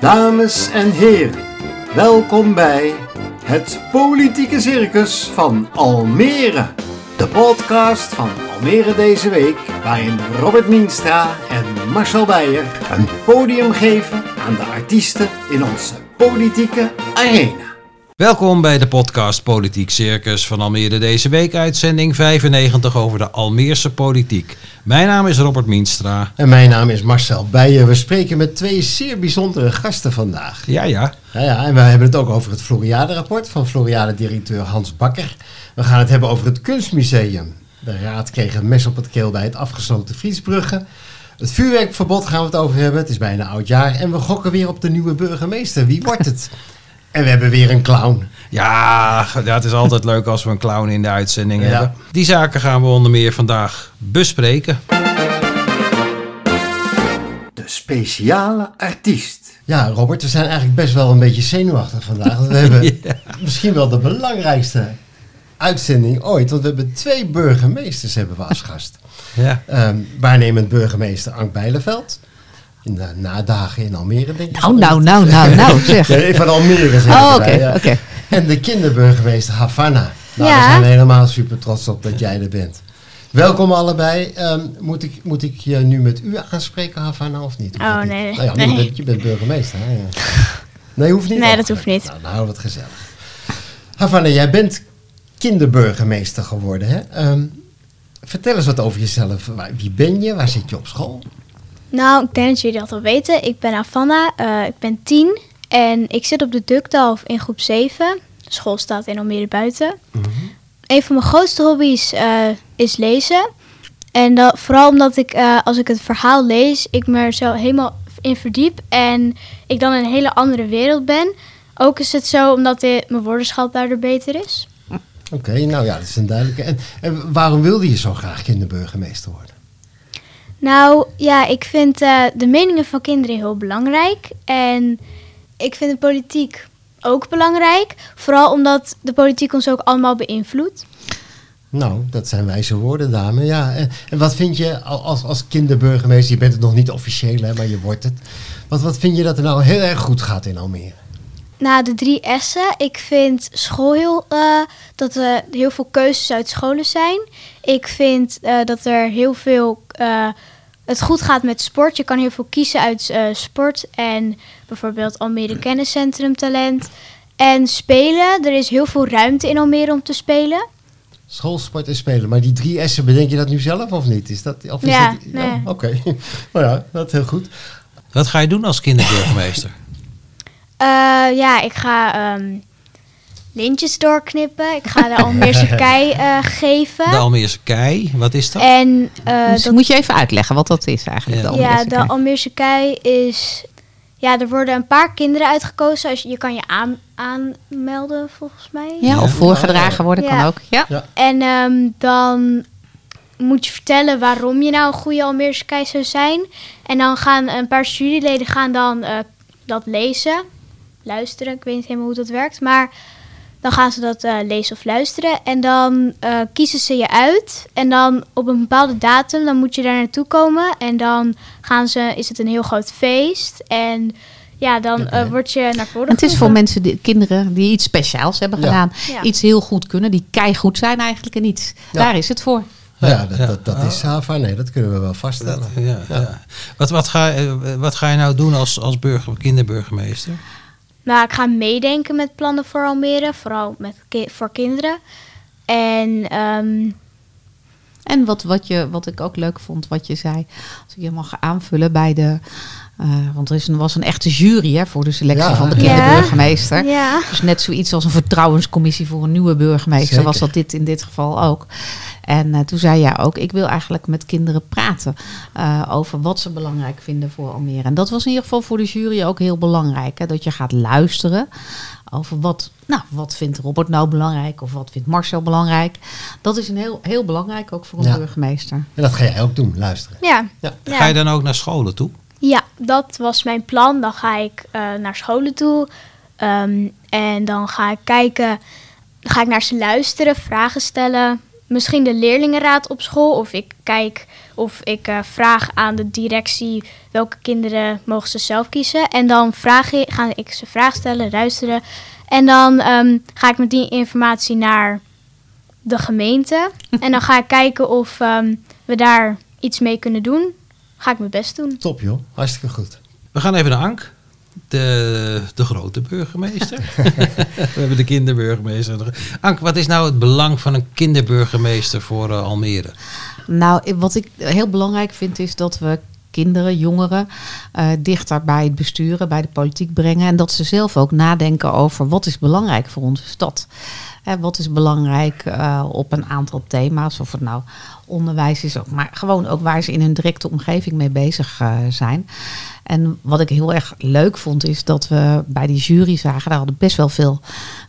Dames en heren, welkom bij het Politieke Circus van Almere. De podcast van Almere deze week, waarin Robert Mienstra en Marcel Beijer een podium geven aan de artiesten in onze politieke arena. Welkom bij de podcast Politiek Circus van Almere deze week, uitzending 95 over de Almeerse politiek. Mijn naam is Robert Mienstra. En mijn naam is Marcel Beijer. We spreken met twee zeer bijzondere gasten vandaag. Ja, ja. Ja, ja, en we hebben het ook over het Floriade-rapport van Floriade-directeur Hans Bakker. We gaan het hebben over het Kunstmuseum. De raad kreeg een mes op het keel bij het afgesloten Friesbrugge. Het vuurwerkverbod gaan we het over hebben. Het is bijna oud jaar. En we gokken weer op de nieuwe burgemeester. Wie wordt het? En we hebben weer een clown. Ja, ja, het is altijd leuk als we een clown in de uitzending Ja. hebben. Die zaken gaan we onder meer vandaag bespreken. De speciale artiest. Ja, Robert, we zijn eigenlijk best wel een beetje zenuwachtig vandaag. Want we hebben misschien wel de belangrijkste uitzending ooit. Want we hebben twee burgemeesters hebben we als gast. Ja. Ehm, waarnemend burgemeester Ank Bijleveld. In de nadagen in Almere, denk ik. Nou, nou, nou, nou, nou, zeg. Ja, van Almere zeg Oh, ik oké, ja. oké. En de kinderburgemeester Havana. Nou, Ja. we zijn helemaal super trots op dat jij er bent. Welkom allebei. Ehm, moet, ik, moet ik je nu met u aanspreken, Havana, of niet? Hoeft Oh, niet? nee, Nou ja, nee. Je, bent, je bent burgemeester. Hè? Nee, hoeft niet. Nee, dat hoeft niet. Nou, nou, wat gezellig. Havana, jij bent kinderburgemeester geworden. Hè? Ehm, vertel eens wat over jezelf. Wie ben je? Waar zit je op school? Nou, ik denk dat jullie dat al weten. Ik ben Avanna, eh, ik ben tien en ik zit op de Dukdalf in groep 7. De school staat in Almere buiten. Een van mijn grootste hobby's eh, is lezen. En dat, vooral omdat ik, eh, als ik het verhaal lees, ik me er zo helemaal in verdiep en ik dan in een hele andere wereld ben. Ook is het zo omdat de- mijn woordenschat daardoor beter is. Oké, nou ja, dat is een duidelijke. En, en waarom wilde je zo graag kinderburgemeester worden? Nou ja, ik vind eh, de meningen van kinderen heel belangrijk. En ik vind de politiek ook belangrijk. Vooral omdat de politiek ons ook allemaal beïnvloedt. Nou, dat zijn wijze woorden, dame. Ja, en, wat vind je al- als, als kinderburgemeester? Je bent het nog niet officieel, hè, maar je wordt het. Wat, wat vind je dat er nou heel erg goed gaat in Almere? Na de drie S'en, ik vind school heel, eh, dat er heel veel keuzes uit scholen zijn. Ik vind eh, dat er heel veel, eh, het goed gaat met sport. Je kan heel veel kiezen uit eh, sport en bijvoorbeeld Almere Kenniscentrum Talent. En spelen, er is heel veel ruimte in Almere om te spelen. Schoolsport en spelen. Maar die drie S'en, bedenk je dat nu zelf of niet? Is dat, of is Ja, dat, nee. Oké, nou ja, dat is heel goed. Wat ga je doen als kinderburgemeester? Eh, ja, ik ga ehm, lintjes doorknippen. Ik ga de Almeerse kei eh, geven. De Almeerse kei, wat is dat? En eh, Dus dat- moet je even uitleggen wat dat is eigenlijk. Ja. de ja, Almeerse de kei. Almeerse kei is... Ja, er worden een paar kinderen uitgekozen. Als je, je kan je aan, aanmelden, volgens mij. Ja, of voorgedragen worden kan Ja. ook. Ja. Ja. En ehm, dan moet je vertellen waarom je nou een goede Almeerse kei zou zijn. En dan gaan een paar juryleden gaan dan eh, dat lezen. Luisteren, ik weet niet helemaal hoe dat werkt. Maar dan gaan ze dat eh, lezen of luisteren. En dan eh, kiezen ze je uit. En dan op een bepaalde datum, dan moet je daar naartoe komen. En dan gaan ze, is het een heel groot feest. En ja, dan Oké. word je naar voren Het is voor mensen, die, kinderen die iets speciaals hebben Ja. gedaan. Ja. Iets heel goed kunnen, die keigoed zijn eigenlijk en iets. Ja. Daar is het voor. Ja, dat, dat, dat is Hava. Nee, dat kunnen we wel vaststellen. Ja, ja. Wat, wat, ga, wat ga je nou doen als, als burger, kinderburgemeester? Nou, ik ga meedenken met plannen voor Almere, vooral met voor kinderen. En ehm, En wat, wat, je, wat ik ook leuk vond, wat je zei, als ik je mag aanvullen bij de. Eh, want er is een, was een echte jury hè, voor de selectie Ja. van de kinderburgemeester. ja, Dus net zoiets als een vertrouwenscommissie voor een nieuwe burgemeester Zeker. was dat dit in dit geval ook. En eh, toen zei jij ook, ik wil eigenlijk met kinderen praten eh, over wat ze belangrijk vinden voor Almere. En dat was in ieder geval voor de jury ook heel belangrijk. Hè, dat je gaat luisteren over wat, nou, wat vindt Robert nou belangrijk of wat vindt Marcel belangrijk. Dat is een heel, heel belangrijk ook voor een Ja. burgemeester. En dat ga jij ook doen, luisteren. ja, Ja. ja. Ga je dan ook naar scholen toe? Ja, dat was mijn plan. Dan ga ik eh, naar scholen toe. Ehm, en dan ga ik kijken, dan ga ik naar ze luisteren, vragen stellen. misschien de leerlingenraad op school. Of ik kijk of ik eh, vraag aan de directie welke kinderen mogen ze zelf kiezen. En dan vraag ik, ga ik ze vragen stellen, luisteren. En dan ehm, ga ik met die informatie naar de gemeente. en dan ga ik kijken of ehm, we daar iets mee kunnen doen. Ga ik mijn best doen. Top joh, hartstikke goed. We gaan even naar Ank. De, de grote burgemeester. We hebben de kinderburgemeester. Ank, wat is nou het belang van een kinderburgemeester voor eh, Almere? Nou, wat ik heel belangrijk vind is dat we kinderen, jongeren eh, dichter bij het besturen, bij de politiek brengen. En dat ze zelf ook nadenken over wat is belangrijk voor onze stad. Hè, wat is belangrijk eh, op een aantal thema's, of het nou onderwijs is, ook, maar gewoon ook waar ze in hun directe omgeving mee bezig eh, zijn. En wat ik heel erg leuk vond, is dat we bij die jury zagen, daar hadden best wel veel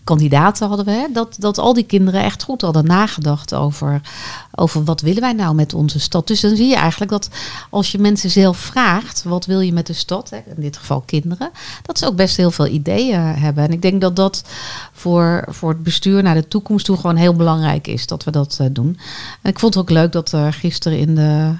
kandidaten hadden we, hè, dat, dat al die kinderen echt goed hadden nagedacht over, over wat willen wij nou met onze stad. Dus dan zie je eigenlijk dat als je mensen zelf vraagt, wat wil je met de stad, hè, in dit geval kinderen, dat ze ook best heel veel ideeën hebben. En ik denk dat dat voor, voor het bestuur naar de toekomst toe gewoon heel belangrijk is, dat we dat eh, doen. En ik vond het ook leuk dat er gisteren in de,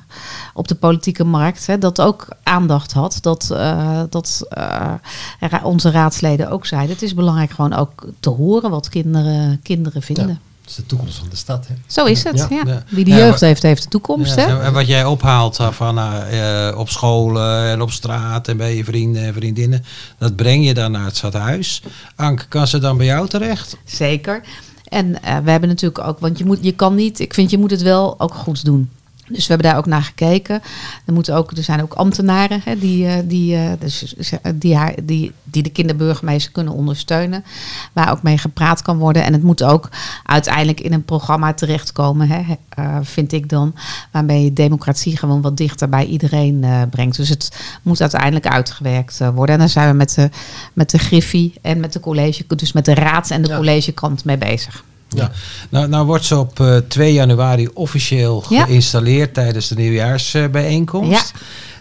op de politieke markt hè, dat ook aandacht had, dat, eh, dat eh, ra- onze raadsleden ook zeiden, het is belangrijk gewoon ook te horen wat kinderen, kinderen vinden. Ja, dat is de toekomst van de stad. Hè? Zo is het. Ja. Ja. Ja. Wie de jeugd heeft, heeft de toekomst. Ja, hè? en wat jij ophaalt eh, van eh, op scholen en op straat en bij je vrienden en vriendinnen, dat breng je dan naar het stadhuis. Ank, kan ze dan bij jou terecht? Zeker. En eh, we hebben natuurlijk ook, want je, moet, je kan niet, ik vind je moet het wel ook goed doen. Dus we hebben daar ook naar gekeken. Er, moeten ook, er zijn ook ambtenaren hè, die, eh, die, eh, dus, eh, die, haar, die, die de kinderburgemeester kunnen ondersteunen. Waar ook mee gepraat kan worden. En het moet ook uiteindelijk in een programma terechtkomen, hè, vind ik dan. Waarmee je democratie gewoon wat dichter bij iedereen brengt. Dus het moet uiteindelijk uitgewerkt worden. En daar zijn we met de, met de Griffie en met de college, dus met de raads- en de Ja. collegekant mee bezig. Ja. Nou, nou wordt ze op eh, 2 januari officieel Ja. geïnstalleerd tijdens de nieuwjaarsbijeenkomst.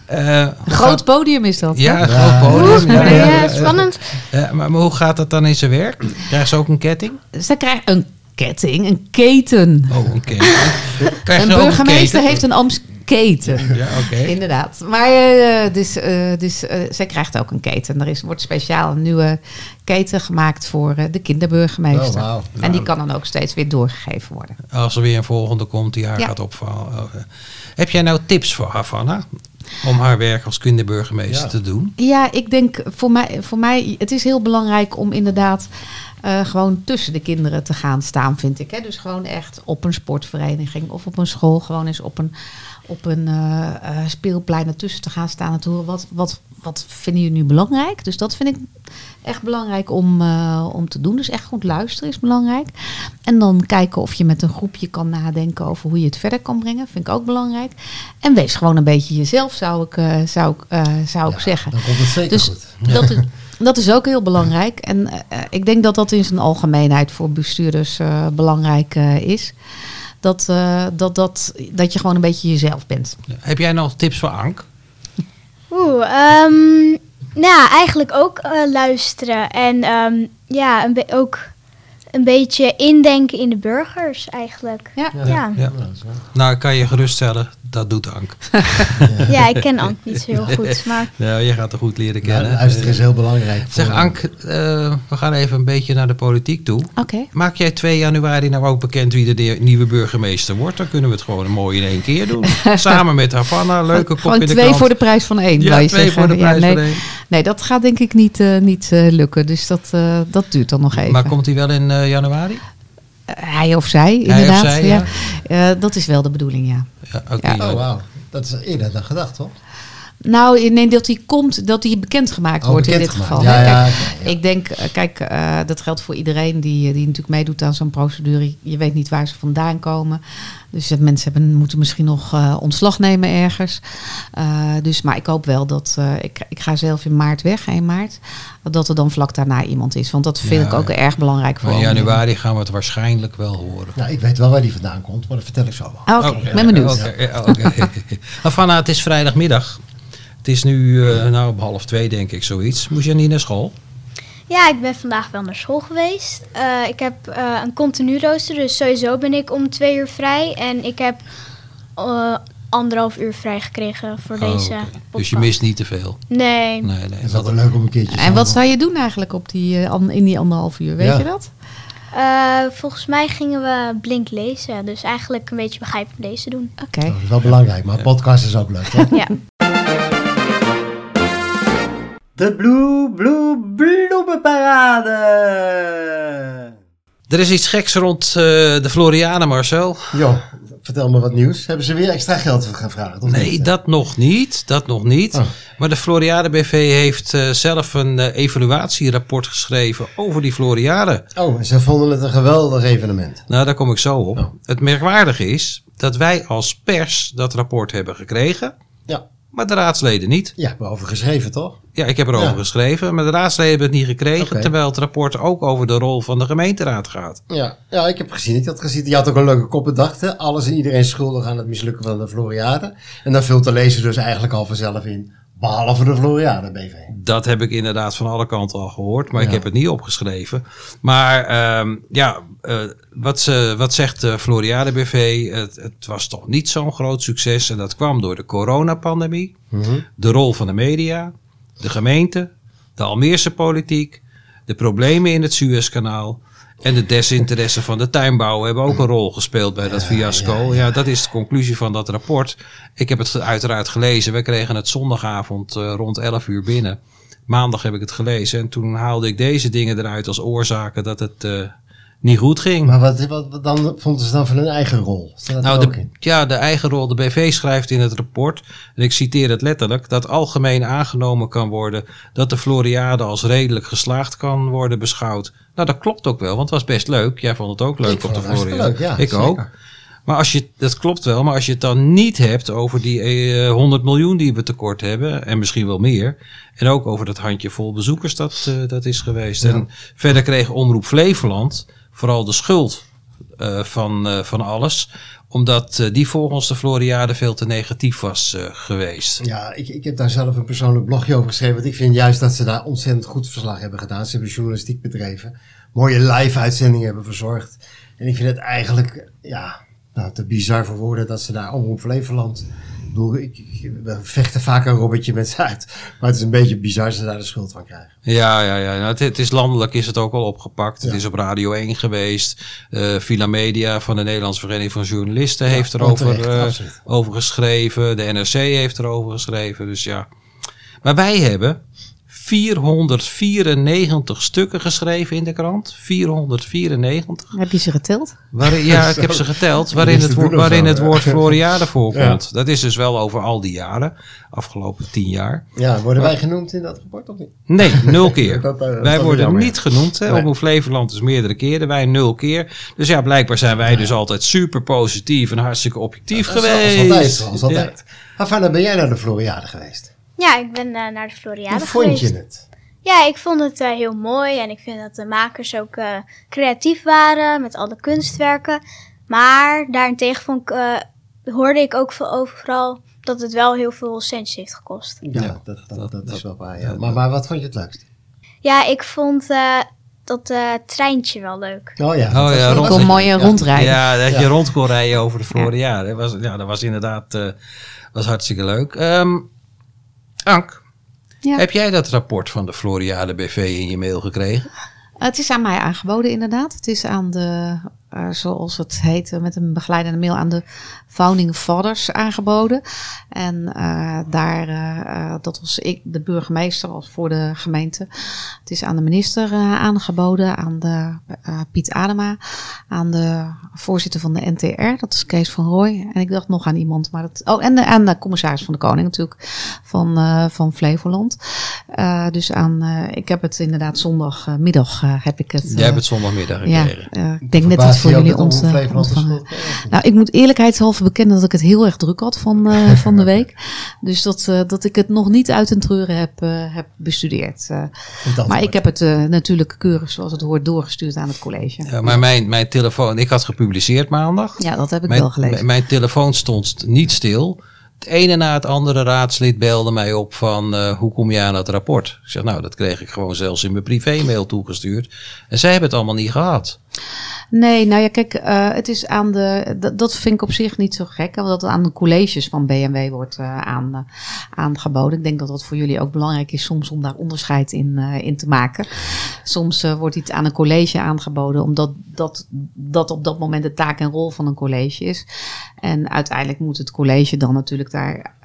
Ja. Een groot podium is dat. Ja, een Ja. groot podium. Ja, Ja, ja, ja. spannend. Maar, maar hoe gaat dat dan in zijn werk? Krijgt ze ook een ketting? Ze krijgt een ketting, een keten. Oh, een. Krijgt Een burgemeester keten? heeft een Amsketen. Ja, oké. Inderdaad. Maar eh, dus, eh, dus eh, zij krijgt ook een keten. Er is, wordt speciaal een nieuwe keten gemaakt voor eh, de kinderburgemeester. Oh. En die kan dan ook steeds weer doorgegeven worden. Als er weer een volgende komt die haar Ja. gaat opvallen. Oh. Heb jij nou tips voor Havana? Om haar werk als kinderburgemeester Ja. te doen? Ja, ik denk voor mij, voor mij het is heel belangrijk om inderdaad eh, gewoon tussen de kinderen te gaan staan, vind ik. Hè? Dus gewoon echt op een sportvereniging of op een school, gewoon eens op een, op een eh, speelplein ertussen te gaan staan en te horen wat, wat, wat vinden jullie nu belangrijk. Dus dat vind ik echt belangrijk om, eh, om te doen. Dus echt goed luisteren is belangrijk. En dan kijken of je met een groepje kan nadenken over hoe je het verder kan brengen. Vind ik ook belangrijk. En wees gewoon een beetje jezelf, zou ik, zou ik, zou ik zeggen. Dan komt het zeker Dus goed. dat is, dat is ook heel belangrijk. En ik denk dat dat in zijn algemeenheid voor bestuurders belangrijk is. Dat, eh, dat, dat, dat je gewoon een beetje jezelf bent. Heb jij nog tips voor Ank? Oeh, ehm, nou, eigenlijk ook eh, luisteren. En ehm, ja, een ook een beetje indenken in de burgers eigenlijk. Ja. Ja, ja. Ja. dat is wel- Nou, ik kan je geruststellen, dat doet Ank. ik ken Ant niet zo heel goed. Maar Ja, je gaat er goed leren Ja, kennen. luisteren is heel belangrijk. Zeg Ank, eh, we gaan even een beetje naar de politiek toe. Oké. Maak jij 2 januari nou ook bekend wie de nieuwe burgemeester wordt? Dan kunnen we het gewoon mooi in één keer doen. Samen met Havana, leuke kop Gewoon in de twee krant. voor de prijs van één. Ja, twee zeggen. voor de Ja, prijs nee, van één. nee, dat gaat denk ik niet, eh, niet eh, lukken. Dus dat, eh, dat duurt dan nog even. Maar komt hij wel in eh, januari? Eh, hij of zij, of inderdaad. zij, ja. Eh, dat is wel de bedoeling, ja. Ja, oké. Ja. ja. Oh, wauw. Dat is eerder dan gedacht, toch? Nou, nee, dat hij komt, dat hij bekendgemaakt Oh, wordt in dit geval. Ja, hè. ja, Kijk, oké, ja. Ik denk, eh, kijk, eh, dat geldt voor iedereen die, die natuurlijk meedoet aan zo'n procedure. Je weet niet waar ze vandaan komen. Dus eh, mensen hebben, moeten misschien nog eh, ontslag nemen ergens. Eh, dus, maar ik hoop wel dat, eh, ik, ik ga zelf in maart weg, 1 maart. Dat er dan vlak daarna iemand is. Want dat vind Ja, ik ook ja. erg belangrijk voor in januari gaan we het waarschijnlijk wel horen. Nou, ik weet wel waar die vandaan komt, maar dat vertel ik zo wel. Oké, ik ben benieuwd. Het is vrijdagmiddag. Het is nu eh, nou, op half twee, denk ik, zoiets. Moest je niet naar school? Ja, ik ben vandaag wel naar school geweest. Eh, ik heb eh, een continu rooster, dus sowieso ben ik om twee uur vrij. En ik heb eh, anderhalf uur vrij gekregen voor Oh, deze. Dus je mist niet te veel. Nee. Nee, nee. Het is altijd leuk om een keertje En wat zou je doen eigenlijk op die, eh, in die anderhalf uur? Weet Ja. je dat? Eh, volgens mij gingen we blind lezen. Dus eigenlijk een beetje begrijpend lezen doen. Oké. Dat is wel belangrijk, maar podcast is ook leuk. Hè? Ja. De Blue Blue Bloemenparade! Er is iets geks rond eh, de Floriade, Marcel. Jo, vertel me wat nieuws. Hebben ze weer extra geld gevraagd? Of Nee, niet? dat nog niet. Dat nog niet. Oh. Maar de Floriade BV heeft eh, zelf een eh, evaluatierapport geschreven over die Floriade. Oh, en ze vonden het een geweldig evenement. Nou, daar kom ik zo op. Oh. Het merkwaardige is dat wij als pers dat rapport hebben gekregen, Ja, maar de raadsleden niet. ja we over geschreven toch? Ja, ik heb erover Ja. geschreven, maar de raadsleden hebben het niet gekregen, terwijl het rapport ook over de rol van de gemeenteraad gaat. Ja, ja, ik heb gezien. Ik had gezien. Je had ook een leuke kop bedacht. Hè? Alles en iedereen schuldig aan het mislukken van de Floriade. En dan vult de lezer dus eigenlijk al vanzelf in. Behalve de Floriade BV. Dat heb ik inderdaad van alle kanten al gehoord, maar ik heb het niet opgeschreven. Maar ehm, ja, eh, wat, ze, wat zegt de Floriade BV? Het, het was toch niet zo'n groot succes en dat kwam door de coronapandemie, Mhm. de rol van de media, de gemeente, de Almeerse politiek, de problemen in het Suezkanaal en de desinteresse van de tuinbouw hebben ook een rol gespeeld bij dat fiasco. ja, Ja, ja. dat is de conclusie van dat rapport. Ik heb het uiteraard gelezen. We kregen het zondagavond eh, rond 11 uur binnen. Maandag heb ik het gelezen en toen haalde ik deze dingen eruit als oorzaken dat het eh, niet goed ging. Maar wat, wat, wat dan vonden ze dan van hun eigen rol? Nou, de, ja, de eigen rol. De BV schrijft in het rapport, en ik citeer het letterlijk, dat algemeen aangenomen kan worden dat de Floriade als redelijk geslaagd kan worden beschouwd. Nou, dat klopt ook wel, want het was best leuk. Jij vond het ook leuk Ik op vond de Floriade. leuk, ja, ik zeker. ook. Maar als je, dat klopt wel, maar als je het dan niet hebt over die eh, 100 miljoen die we tekort hebben, en misschien wel meer, en ook over dat handjevol bezoekers dat, eh, dat is geweest. Ja. En verder kreeg Omroep Flevoland vooral de schuld eh, van, eh, van alles, omdat eh, die volgens de Floriade veel te negatief was geweest. Ja, ik, ik heb daar zelf een persoonlijk blogje over geschreven. Want ik vind juist dat ze daar ontzettend goed verslag hebben gedaan. Ze hebben journalistiek bedreven. Mooie live uitzendingen hebben verzorgd. En ik vind het eigenlijk, ja, nou, te bizar voor woorden dat ze daar Omroep Flevoland... Ik bedoel, ik, ik- we vechten vaak een robbertje met ze uit. Maar het is een beetje bizar dat ze daar de schuld van krijgen. Ja, ja, ja. Nou, het, het is landelijk is het ook al opgepakt. Het is op Radio 1 geweest. Eh Villa Media van de Nederlandse Vereniging van Journalisten heeft erover absoluut. over geschreven. De NRC heeft erover geschreven. Dus ja. Maar wij hebben 494 stukken geschreven in de krant. 494. Heb je ze geteld? Waarin, ja, ik heb ze geteld. Waarin het, woord- waarin het woord Floriade voorkomt. Dat is dus wel over al die jaren. Afgelopen tien jaar. Ja, worden wij genoemd in dat rapport of niet? Nee, nul keer. Dat, dat is wij worden jammer. niet genoemd. Hè? Nee. Omroep Flevoland is meerdere keren. Wij nul keer. Dus ja, blijkbaar zijn wij dus altijd super positief en hartstikke objectief Dat is geweest. Zoals altijd, zoals Ja. altijd. Ben jij naar de Floriade geweest? Ja, ik ben eh, naar de Floriade Hoe vond geweest. je het? Ja, ik vond het eh, heel mooi en ik vind dat de makers ook eh, creatief waren met alle kunstwerken. Maar daarentegen vond ik, eh, hoorde ik ook veel overal dat het wel heel veel centjes heeft gekost. Ja, Ja, dat, dat, dat- dat, is wel waar. ja, Ja. Maar, maar wat vond je het leukst? Ja, ik vond eh, dat eh, treintje wel leuk. Oh ja, Oh dat was ja, rond- een mooie rondrijden. Ja, dat je Ja. rond kon rijden over de Floriade. Dat was, ja, dat was inderdaad eh, was hartstikke leuk. Ehm Ank, Ja. heb jij dat rapport van de Floriade BV in je mail gekregen? Het is aan mij aangeboden, inderdaad. Het is aan de, eh, zoals het heet, eh, met een begeleidende mail aan de Founding Fathers aangeboden. En eh, daar, dat was ik, de burgemeester, als voor de gemeente. Het is aan de minister eh, aangeboden, aan de eh, Piet Adema, aan de voorzitter van de NTR, dat is Kees van Rooij. En ik dacht nog aan iemand, maar dat. Oh, en de, aan de commissaris van de Koning natuurlijk, van, eh, van Flevoland. Eh, dus aan, eh, ik heb het inderdaad zondagmiddag heb ik het. Jij hebt het zondagmiddag ja, gekregen. ik denk net dat voor jullie de ontvangen. Nou, ik moet eerlijkheidshalve bekennen dat ik het heel erg druk had van, eh, van de week. Dus dat, eh, dat ik het nog niet uit een treuren heb, eh, heb bestudeerd. Maar ik heb het natuurlijk keurig zoals het hoort doorgestuurd aan het college. Ja, maar mijn, mijn telefoon, ik had gepubliceerd maandag. Ja, dat heb ik mijn, wel gelezen. mijn- mijn telefoon stond niet stil. Het ene na het andere raadslid belde mij op van hoe kom je aan dat rapport? Ik zeg nou, dat kreeg ik gewoon zelfs in mijn privémail toegestuurd. En zij hebben het allemaal niet gehad. Nee, nou ja, kijk, eh, het is aan de. Dat, vind ik op zich niet zo gek, hè, want dat aan de colleges van BMW wordt eh, aan, eh, aangeboden. Ik denk dat dat voor jullie ook belangrijk is soms om daar onderscheid in, in te maken. Soms wordt iets aan een college aangeboden, omdat dat, dat op dat moment de taak en rol van een college is. En uiteindelijk moet het college dan natuurlijk daar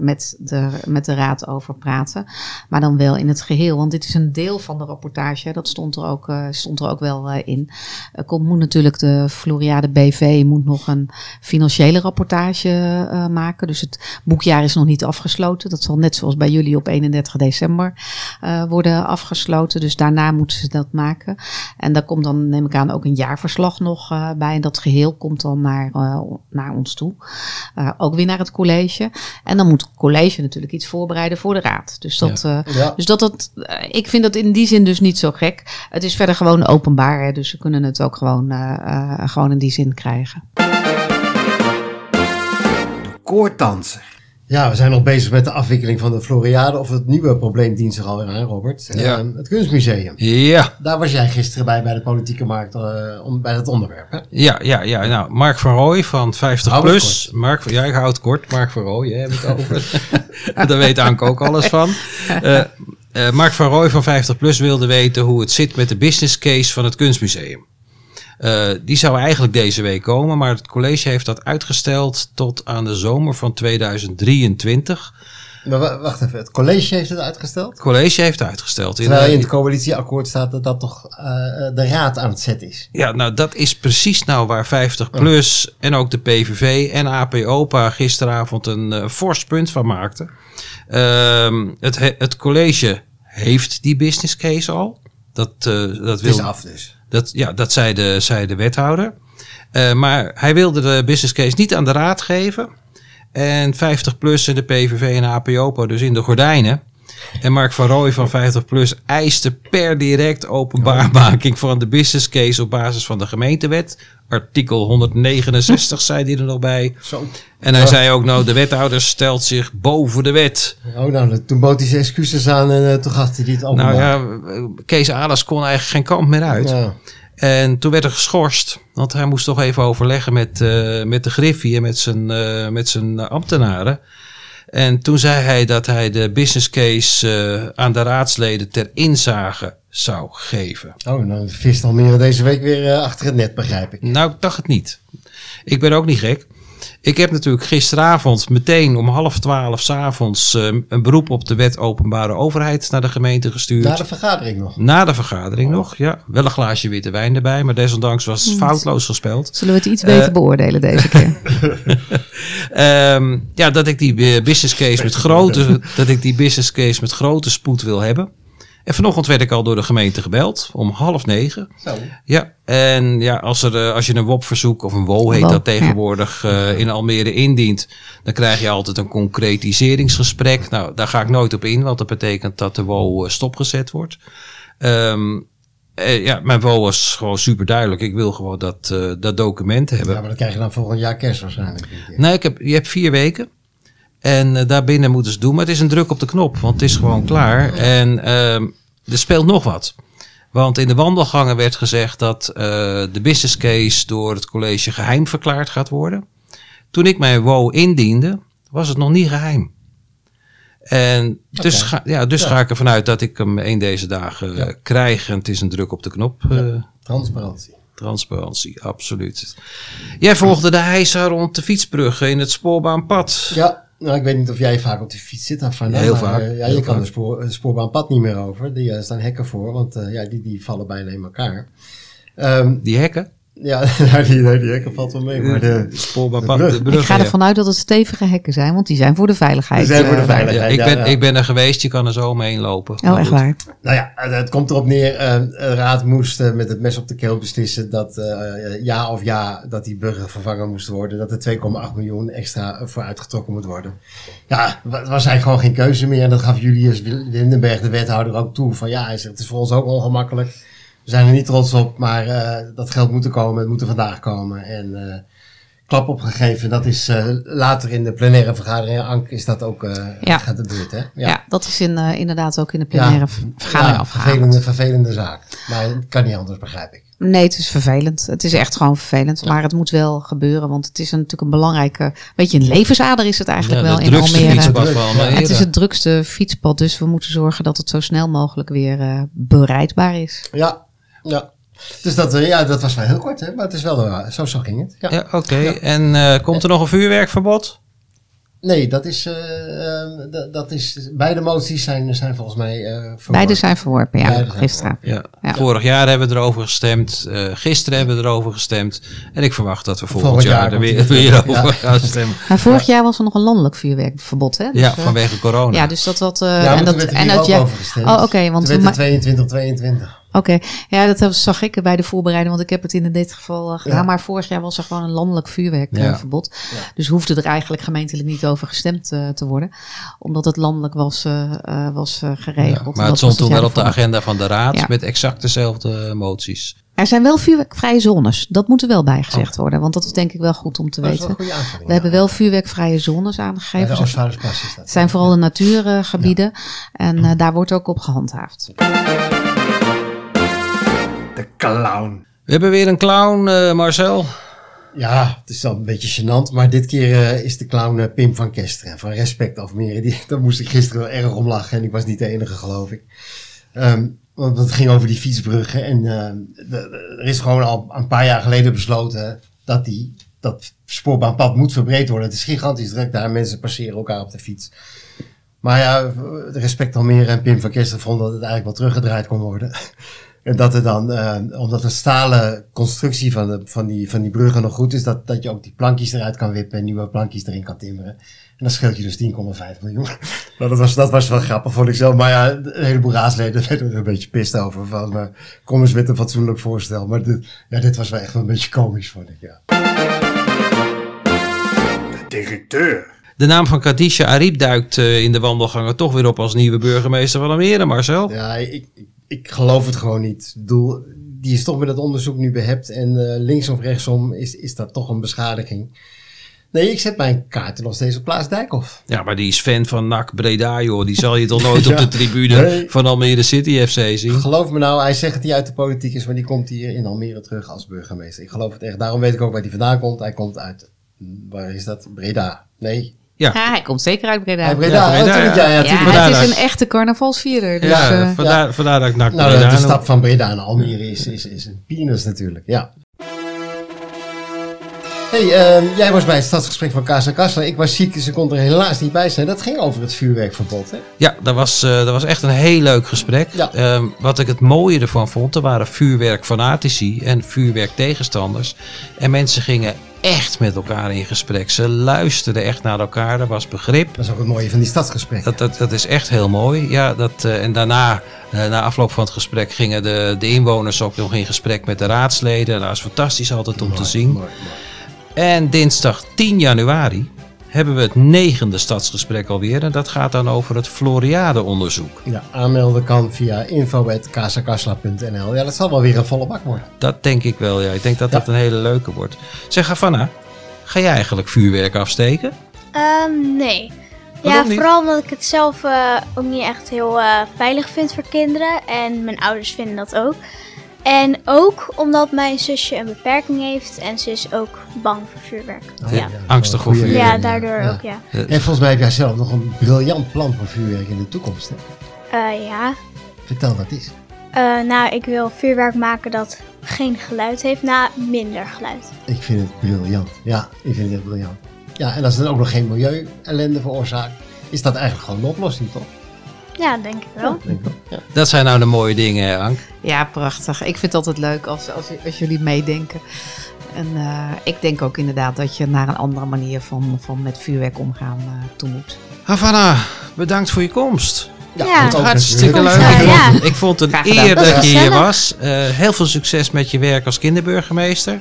met, de, met de raad over praten. Maar dan wel in het geheel, want dit is een deel van de rapportage. Dat stond er ook, stond er ook wel in. Er komt, moet natuurlijk de Floriade BV moet nog een financiële rapportage eh, maken. Dus het boekjaar is nog niet afgesloten. Dat zal net zoals bij jullie op 31 december eh, worden afgesloten. Dus daarna moeten ze dat maken. En daar komt dan, neem ik aan, ook een jaarverslag nog eh, bij. En dat geheel komt dan naar, eh, naar ons toe. Eh, ook weer naar het college. En dan moet het college natuurlijk iets voorbereiden voor de raad. Dus dat, eh, Ja. dus dat, dat, ik vind dat in die zin dus niet zo gek. Het is verder gewoon openbaar. Hè, dus ze kunnen het ook gewoon, eh, eh, gewoon in die zin krijgen. Koordanser. Ja, we zijn nog bezig met de afwikkeling van de Floriade. Of het nieuwe probleem dient zich alweer aan, Robert. Ja. Ehm, het Kunstmuseum. Ja, Daar was jij gisteren bij, bij de politieke markt, eh, om, bij dat onderwerp. Hè? ja, ja, ja. Nou, Mark van Rooij van 50 Hou het plus. Mark, van- ja, ik hou het kort. Mark van Rooij, hè, heb ik het over. Daar weet Anke ook alles van. Eh, eh, Mark van Rooij van 50 plus wilde weten hoe het zit met de business case van het kunstmuseum. Eh, die zou eigenlijk deze week komen, maar het college heeft dat uitgesteld tot aan de zomer van 2023. Maar wa- wacht even, het college heeft het uitgesteld? Het college heeft het uitgesteld. In, Terwijl eh, in het coalitieakkoord staat dat dat toch eh, eh, de raad aan het zetten is. Ja, nou dat is precies nou waar 50 plus en ook de PVV en AP Opa gisteravond een eh, fors punt van maakten. Ehm, het, he- het college heeft die business case al. Dat, eh, dat, Het is wil, af dus. dat, ja, dat zei de, zei de wethouder. Eh, maar hij wilde de business case niet aan de raad geven. En 50 plus en de PVV en AP Opa dus in de gordijnen. En Mark van Rooij van 50 plus eiste per direct openbaarmaking van de business case op basis van de gemeentewet. Artikel 169 zei hij er nog bij. Zo. En hij Ja. zei ook nou de wethouder stelt zich boven de wet. Oh, nou, toen bood hij zijn excuses aan en eh, toen gaf hij dit Nou openbaar. ja, Kees Alas kon eigenlijk geen kant meer uit. Ja. En toen werd er geschorst. Want hij moest toch even overleggen met, eh, met de Griffie en met zijn, eh, met zijn ambtenaren. En toen zei hij dat hij de business case eh, aan de raadsleden ter inzage zou geven. Oh, nou vist Almere deze week weer eh, achter het net, begrijp ik. Nou, ik dacht het niet. Ik ben ook niet gek. Ik heb natuurlijk gisteravond meteen om half twaalf s'avonds uh, een beroep op de wet openbare overheid naar de gemeente gestuurd. Na de vergadering nog. Na de vergadering nog, ja. Wel een glaasje witte wijn erbij, maar desondanks was het foutloos gespeld. Zullen we het iets beter Eh, beoordelen deze keer? Ehm, ja, dat ik die eh, business case met grote, dat ik die business case met grote spoed wil hebben. En vanochtend werd ik al door de gemeente gebeld om half negen. Zo. Ja, en ja, als, er, eh, als je een WOP-verzoek of een WO heet dat tegenwoordig eh, in Almere indient, dan krijg je altijd een concretiseringsgesprek. Nou, daar ga ik nooit op in, want dat betekent dat de WO eh, stopgezet wordt. Ehm, eh, ja, mijn WO was gewoon super duidelijk. Ik wil gewoon dat, eh, dat document hebben. Ja, maar dan krijg je dan volgend jaar kerst waarschijnlijk. Nee, ik heb, je hebt vier weken. En eh, daarbinnen moeten ze doen. Maar het is een druk op de knop, want het is gewoon klaar. En ehm, er speelt nog wat. Want in de wandelgangen werd gezegd dat eh, de business case door het college geheim verklaard gaat worden. Toen ik mijn WO indiende, was het nog niet geheim. En dus, ga, ja, dus Ja. ga ik ervan uit dat ik hem een deze dagen eh, krijg. En het is een druk op de knop. Transparantie. Transparantie, absoluut. Jij volgde de heisa rond de fietsbruggen in het spoorbaanpad. Ja, nou, ik weet niet of jij vaak op de fiets zit. Of Heel maar, vaak, eh, ja, heel je kan de spoor, het spoorbaanpad niet meer over. Die, er staan hekken voor, want eh, ja, die, die vallen bijna in elkaar. Ehm, Die hekken. Ja, nou, die, die hekken valt wel mee. Maar de, de brug. de bruggen. ik ga ja. ervan uit dat het stevige hekken zijn, want die zijn voor de veiligheid. Die zijn voor de eh, veiligheid. Ja, ik, ja, ben, ja. ik ben er geweest, je kan er zo omheen lopen. Oh, echt waar. Nou ja, het, komt erop neer. eh, de raad moest eh, met het mes op de keel beslissen dat eh, ja of ja, dat die bruggen vervangen moesten worden. Dat er 2,8 miljoen extra voor uitgetrokken moet worden. Ja, was eigenlijk gewoon geen keuze meer. En dat gaf Julius Lindenberg, de wethouder, ook toe. Van ja, hij zegt, het is voor ons ook ongemakkelijk. We zijn er niet trots op, maar eh, dat geld moet er komen. Het moet er vandaag komen. En eh, klap op gegeven. Dat is eh, later in de plenaire vergadering, Ank, is dat ook eh Ja. gaat de beurt, hè? Ja, dat is in, inderdaad ook in de plenaire vergadering Ja, afgehaald. vervelende, vervelende zaak. Maar het kan niet anders, begrijp ik. Nee, het is vervelend. Het is echt gewoon vervelend. Maar het moet wel gebeuren, want het is een, natuurlijk een belangrijke... Weet je, een levensader is het eigenlijk Ja, wel in drukste Almere. fietspad van Almere. Het is het drukste fietspad, dus we moeten zorgen dat het zo snel mogelijk weer eh, bereidbaar is. Ja, ja. Dus dat, eh, ja, dat was wel heel kort, hè? Maar het is wel, eh, zo, zo ging het. Ja. Ja, oké. En eh, komt er nog een vuurwerkverbod? Nee, dat is, dat- is, beide moties zijn, zijn volgens mij eh verworpen. Beide zijn verworpen, ja, Beide gisteren. Ja. Ja. Vorig jaar hebben we erover gestemd. eh, gisteren hebben we erover gestemd. En ik verwacht dat we volgend, Volgend jaar, jaar er weer, weer over Ja. gaan stemmen. Maar vorig jaar was er nog een landelijk vuurwerkverbod, hè? Dus, Ja, vanwege corona. Ja, dus dat wat... eh, Ja, en dat, er en dat ook ja, over gestemd. Oh, oké, want Toen we werd ma- het 22, 22. Oké, ja, dat zag ik bij de voorbereiding, want ik heb het in dit geval eh, gedaan. Ja. Maar vorig jaar was er gewoon een landelijk Ja. vuurwerkverbod. Dus hoefde er eigenlijk gemeentelijk niet over gestemd eh, te worden. Omdat het landelijk was, eh, was Ja, geregeld. maar het stond toen wel op de agenda van de raad Ja. met exact dezelfde moties. Er zijn wel vuurwerkvrije zones. Dat moet er wel bij Oh. gezegd worden. Want dat is denk ik wel goed om te Dat weten. We hebben wel vuurwerkvrije zones aangegeven. dat. Het zijn vooral de natuurgebieden. En daar wordt ook op gehandhaafd. De clown. We hebben weer een clown, eh, Marcel. Ja, het is dan een beetje gênant, maar dit keer eh, is de clown eh, Pim van Kesteren van Respect Almere. Die, daar moest ik gisteren wel erg om lachen en ik was niet de enige geloof ik. Ehm, want het ging over die fietsbruggen en ehm, de- de- er is gewoon al een paar jaar geleden besloten dat die, dat spoorbaanpad moet verbreed worden. Het is gigantisch druk daar, mensen passeren elkaar op de fiets. Maar ja, Respect Almere en Pim van Kesteren vonden dat het eigenlijk wel teruggedraaid kon worden. En dat er dan, eh, omdat de stalen constructie van, de, van, die, van die bruggen nog goed is, dat, dat je ook die plankjes eruit kan wippen en nieuwe plankjes erin kan timmeren. En dan scheelt je dus 10,5 miljoen. Nou, dat, was, dat was wel grappig, vond ik zelf. Maar ja, een heleboel raadsleden werden er een beetje pist over. Van, eh, kom eens met een fatsoenlijk voorstel. Maar dit, ja, dit was wel echt wel een beetje komisch, vond ik. Ja. De directeur. De naam van Kadisha Ariep duikt eh, in de wandelgangen toch weer op als nieuwe burgemeester van Almere, Marcel. Ja, ik, ik, ik geloof het gewoon niet. Ik bedoel, die is toch met het onderzoek nu behept. En eh, links of rechtsom is, is dat toch een beschadiging. Nee, ik zet mijn kaarten nog steeds op Klaas Dijkhoff. Ja, maar die is fan van NAC Breda, joh. Die zal je toch nooit op de tribune Nee. van Almere City FC zien? Geloof me nou, hij zegt dat hij uit de politiek is, maar die komt hier in Almere terug als burgemeester. Ik geloof het echt. Daarom weet ik ook waar hij vandaan komt. Hij komt uit, waar is dat? Breda. Nee. Ja, hij komt zeker uit Breda. Uit Breda. Ja, Ja, Breda, ja. ja, ja, Ja, tuurlijk. Breda. het is een echte carnavalsvierder. Dus, ja, eh, vandaar, vandaar dat ik NAC Nou, Breda de, stap van Breda naar Almere is, is, is een penis natuurlijk, ja. hey, ehm, jij was bij het stadsgesprek van Casa Kassler. Ik was ziek, dus ik kon er helaas niet bij zijn. Dat ging over het vuurwerkverbod, hè? Ja, dat was, eh, dat was echt een heel leuk gesprek. Ja. Ehm, wat ik het mooie ervan vond, er waren vuurwerkfanatici en vuurwerktegenstanders. En mensen gingen echt met elkaar in gesprek. Ze luisterden echt naar elkaar, er was begrip. Dat is ook het mooie van die stadsgesprekken. Dat, dat, dat is echt heel mooi. Ja, dat, eh, en daarna, eh, na afloop van het gesprek, gingen de, de inwoners ook nog in gesprek met de raadsleden. Dat is fantastisch altijd om te zien. Mooi, mooi. En dinsdag 10 januari hebben we het negende stadsgesprek alweer. En dat gaat dan over het Floriade-onderzoek. Ja, aanmelden kan via info.casacasla.nl. Ja, dat zal wel weer een volle bak worden. Dat denk ik wel, ja. Ik denk dat Ja. dat een hele leuke wordt. Zeg, Havana, ga jij eigenlijk vuurwerk afsteken? Ehm, nee. Ja, niet? vooral omdat ik het zelf eh, ook niet echt heel eh, veilig vind voor kinderen. En mijn ouders vinden dat ook. En ook omdat mijn zusje een beperking heeft en ze is ook bang voor vuurwerk. ja. Angstig voor vuurwerk. Ja, daardoor ja. ook, ja. En volgens mij heb jij zelf nog een briljant plan voor vuurwerk in de toekomst. Hè? Eh, ja. Vertel wat is. Eh, nou, ik wil vuurwerk maken dat geen geluid heeft, na minder geluid. Ik vind het briljant. Ja, ik vind het echt briljant. Ja, en als het dan ook nog geen milieu-ellende veroorzaakt, is dat eigenlijk gewoon een oplossing, toch? Ja, denk ik wel. Denk ik wel. Ja. Dat zijn nou de mooie dingen, Ank. Ja, prachtig. Ik vind het altijd leuk als, als, als jullie meedenken. En eh, ik denk ook inderdaad dat je naar een andere manier van, van met vuurwerk omgaan eh, toe moet. Havana, bedankt voor je komst. Ja. Hartstikke leuk. Ja, Ik ja. vond- Ik vond het een eer dat je hier was. Eh, heel veel succes met je werk als kinderburgemeester.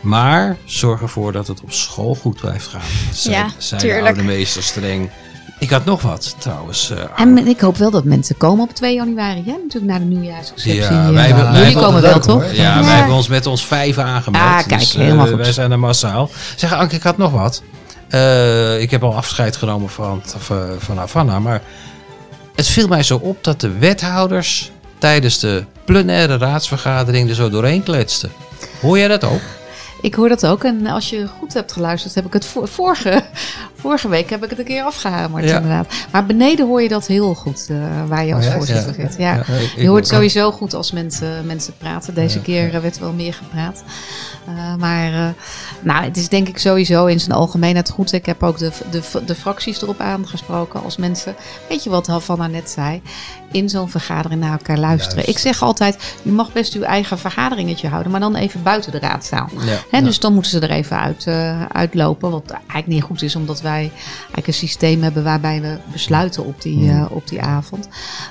Maar zorg ervoor dat het op school goed blijft gaan. Zij, Ja, zei de oude meester streng. Ik had nog wat trouwens. eh, En ik hoop wel dat mensen komen op 2 januari. Hè? Natuurlijk na de nieuwjaarsreceptie. Ja, wij hebben- wij jullie komen wel, leuk, toch? Ja, Ja. wij hebben ons met ons vijf aangemeld. Ah, kijk, dus, helemaal goed. Wij zijn er massaal. Zeg, Anke, ik had nog wat. Eh, ik heb al afscheid genomen van, van, van Havana. Maar het viel mij zo op dat de wethouders tijdens de plenaire raadsvergadering er zo doorheen kletsten. Hoor jij dat ook? Ik hoor dat ook. En als je goed hebt geluisterd, heb ik het vorige, vorige week heb ik het een keer afgehamerd, Ja. inderdaad. Maar beneden hoor je dat heel goed, eh, waar je als Oh ja? voorzitter zit. Ja. Je hoort sowieso goed als mensen, mensen praten. Deze keer eh, werd wel meer gepraat. Eh, maar nou, het is denk ik sowieso in zijn algemeenheid goed. Ik heb ook de, de, de fracties erop aangesproken. Als mensen, weet je wat Havana net zei, in zo'n vergadering naar elkaar luisteren. Juist. Ik zeg altijd, u mag best uw eigen vergaderingetje houden, maar dan even buiten de raadzaal. Ja. Dus dan moeten ze er even uit, eh, uitlopen. Wat eigenlijk niet goed is, omdat wij eigenlijk een systeem hebben waarbij we besluiten op die, eh, op die avond.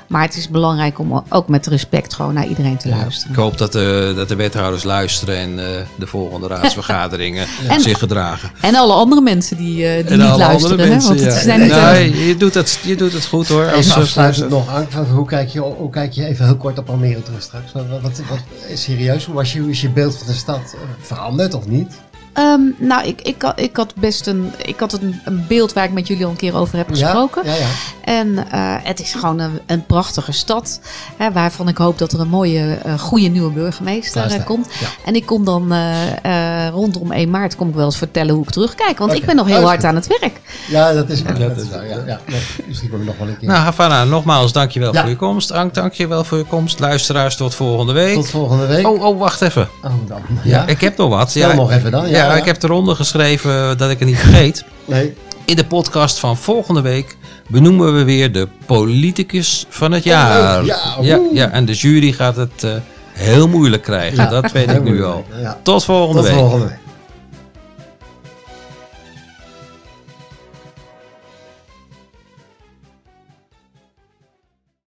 Maar het is belangrijk om ook met respect gewoon naar iedereen te Ik luisteren. hoop dat de, dat de wethouders luisteren en eh, de volgende raadsvergaderingen En- zich gedragen. En alle andere mensen die, eh, die En niet alle luisteren. andere hè, mensen, want het ja. zijn niet Nee, je, doet het, je doet het goed hoor. Als, Even eh, afsluitend nog, van hoe, kijk je, hoe kijk je even heel kort op Almere terug straks? Wat, wat, serieus, hoe, was je, hoe is je beeld van de stad eh, of niet? Ehm, nou, ik, ik, had, ik had best een, ik had een, een beeld waar ik met jullie al een keer over heb gesproken. Ja, ja, ja. En eh, het is gewoon een, een prachtige stad. Hè, waarvan ik hoop dat er een mooie, eh, goede nieuwe burgemeester eh, komt. ja. En ik kom dan eh, eh, rondom 1 maart kom ik wel eens vertellen hoe ik terugkijk. Want ik ben nog heel is hard aan het werk. Ja, dat is. Ja, dat is waar, ja, ja. Misschien kom je nog wel een keer. Nou, Havana, nogmaals dankjewel Ja. voor je komst. Ank, dankjewel voor je komst. Luisteraars, tot volgende week. Tot volgende week. Oh, oh, wacht even. Oh, dan. Ja, ik heb nog wat. Stel ja, nog even dan. Ja, Ja, ja. ik heb eronder geschreven dat ik het niet vergeet. Nee. In de podcast van volgende week benoemen we weer de politicus van het jaar. Oh, ja, ja, ja, en de jury gaat het eh, heel moeilijk krijgen. Ja, dat weet ik nu al. Tot volgende Tot week. volgende week.